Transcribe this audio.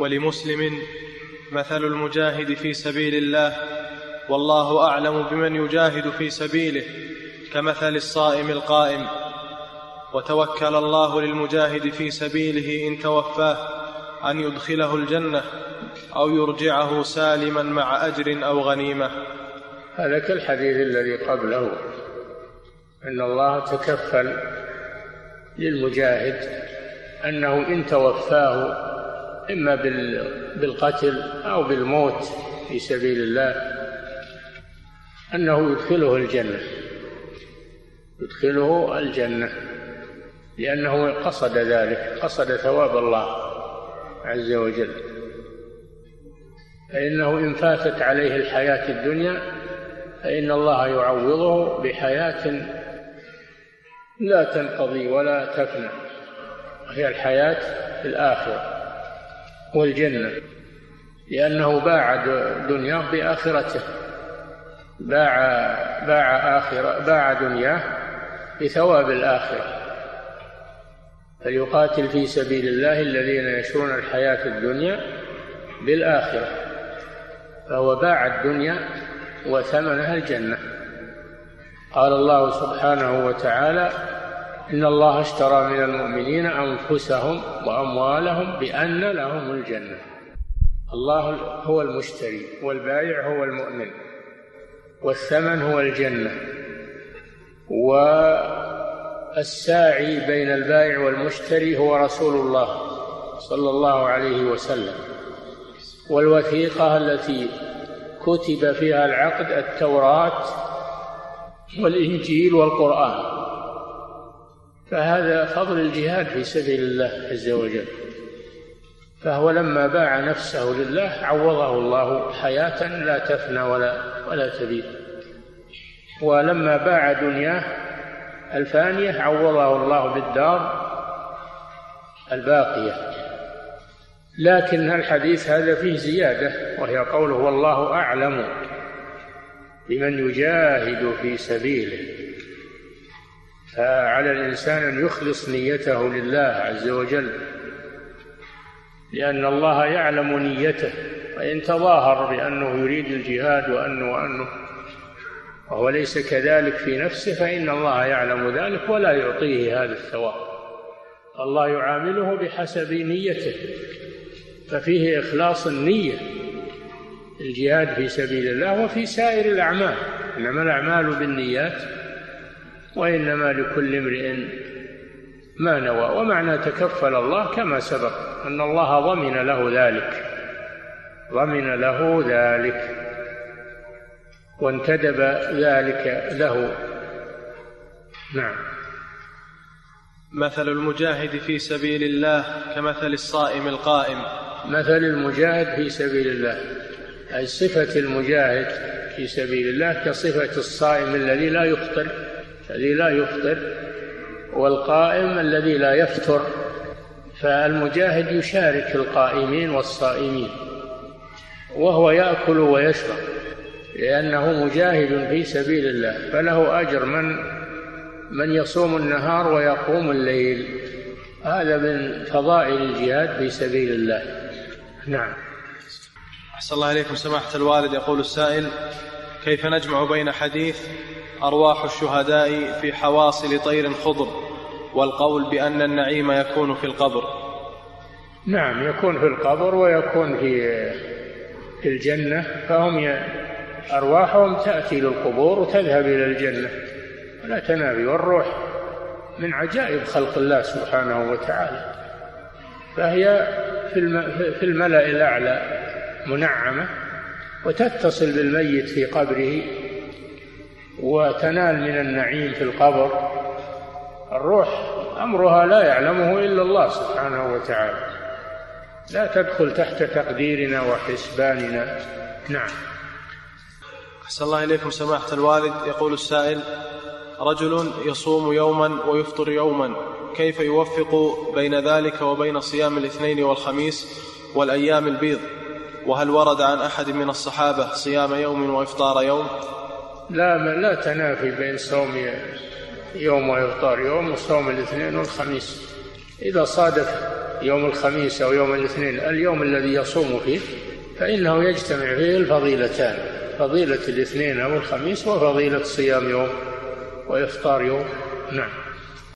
ولمسلم مثل المجاهد في سبيل الله والله أعلم بمن يجاهد في سبيله كمثل الصائم القائم. وتوكل الله للمجاهد في سبيله إن توفاه أن يدخله الجنة أو يرجعه سالما مع أجر أو غنيمة. هذا كالحديث الذي قبله أن الله تكفل للمجاهد أنه إن توفاه إما بالقتل أو بالموت في سبيل الله أنه يدخله الجنة. يدخله الجنة لأنه قصد ذلك قصد ثواب الله عز وجل. فإنه إن فاتت عليه الحياة الدنيا فإن الله يعوضه بحياة لا تنقضي ولا تفنى وهي الحياة الآخرة. والجنة لأنه باع دنياه بآخرته باع باع آخرة باع دنياه بثواب الآخرة. فليقاتل في سبيل الله الذين يشرون الحياة الدنيا بالآخرة. فهو باع الدنيا وثمنها الجنة. قال الله سبحانه وتعالى إن الله اشترى من المؤمنين أنفسهم وأموالهم بأن لهم الجنة. الله هو المشتري والبائع هو المؤمن والثمن هو الجنة. و الساعي بين البائع والمشتري هو رسول الله صلى الله عليه وسلم. والوثيقة التي كتب فيها العقد التوراة والإنجيل والقرآن. فهذا فضل الجهاد في سبيل الله عز وجل. فهو لما باع نفسه لله عوضه الله حياة لا تفنى ولا ولا تبيد ولما باع دنياه الفانية عوضه الله بالدار الباقية. لكن الحديث هذا فيه زيادة وهي قوله والله أعلم بمن يجاهد في سبيله. فعلى الإنسان أن يخلص نيته لله عز وجل. لأن الله يعلم نيته فإن تظاهر بأنه يريد الجهاد وأنه وأنه وهو ليس كذلك في نفسه فإن الله يعلم ذلك ولا يعطيه هذا الثواب. الله يعامله بحسب نيته ففيه إخلاص النية الجهاد في سبيل الله وفي سائر الأعمال. إنما الأعمال بالنيات وإنما لكل امرئ ما نوى ومعنى تكفل الله كما سبق أن الله ضمن له ذلك ضمن له ذلك وانتدب ذلك له. نعم. مثل المجاهد في سبيل الله كمثل الصائم القائم. مثل المجاهد في سبيل الله أي صفة المجاهد في سبيل الله كصفة الصائم الذي لا يفطر الذي لا يفطر والقائم الذي لا يفطر فالمجاهد يشارك القائمين والصائمين وهو يأكل ويشرب لأنه مجاهد في سبيل الله فله أجر من من يصوم النهار ويقوم الليل هذا من فضائل الجهاد في سبيل الله. نعم. أحسن الله إليكم سماحة الوالد يقول السائل كيف نجمع بين حديث أرواح الشهداء في حواصل طير خضر والقول بأن النعيم يكون في القبر. نعم يكون في القبر ويكون في في الجنة فهم أرواحهم تأتي للقبور وتذهب إلى الجنة. ولا تنافي والروح من عجائب خلق الله سبحانه وتعالى. فهي في الملأ الأعلى منعمة وتتصل بالميت في قبره وتنال من النعيم في القبر. الروح أمرها لا يعلمه إلا الله سبحانه وتعالى. لا تدخل تحت تقديرنا وحسباننا. نعم. أحسن الله إليكم سماحة الوالد. يقول السائل رجل يصوم يوما ويفطر يوما كيف يوفق بين ذلك وبين صيام الاثنين والخميس والأيام البيض؟ وهل ورد عن أحد من الصحابة صيام يوم وإفطار يوم؟ لا لا تنافي بين صوم يوم وإفطار. يوم وصوم الاثنين والخميس. إذا صادف يوم الخميس أو يوم الاثنين اليوم الذي يصوم فيه فإنه يجتمع فيه الفضيلتان فضيلة الاثنين أو الخميس وفضيلة صيام يوم وإفطار يوم. نعم.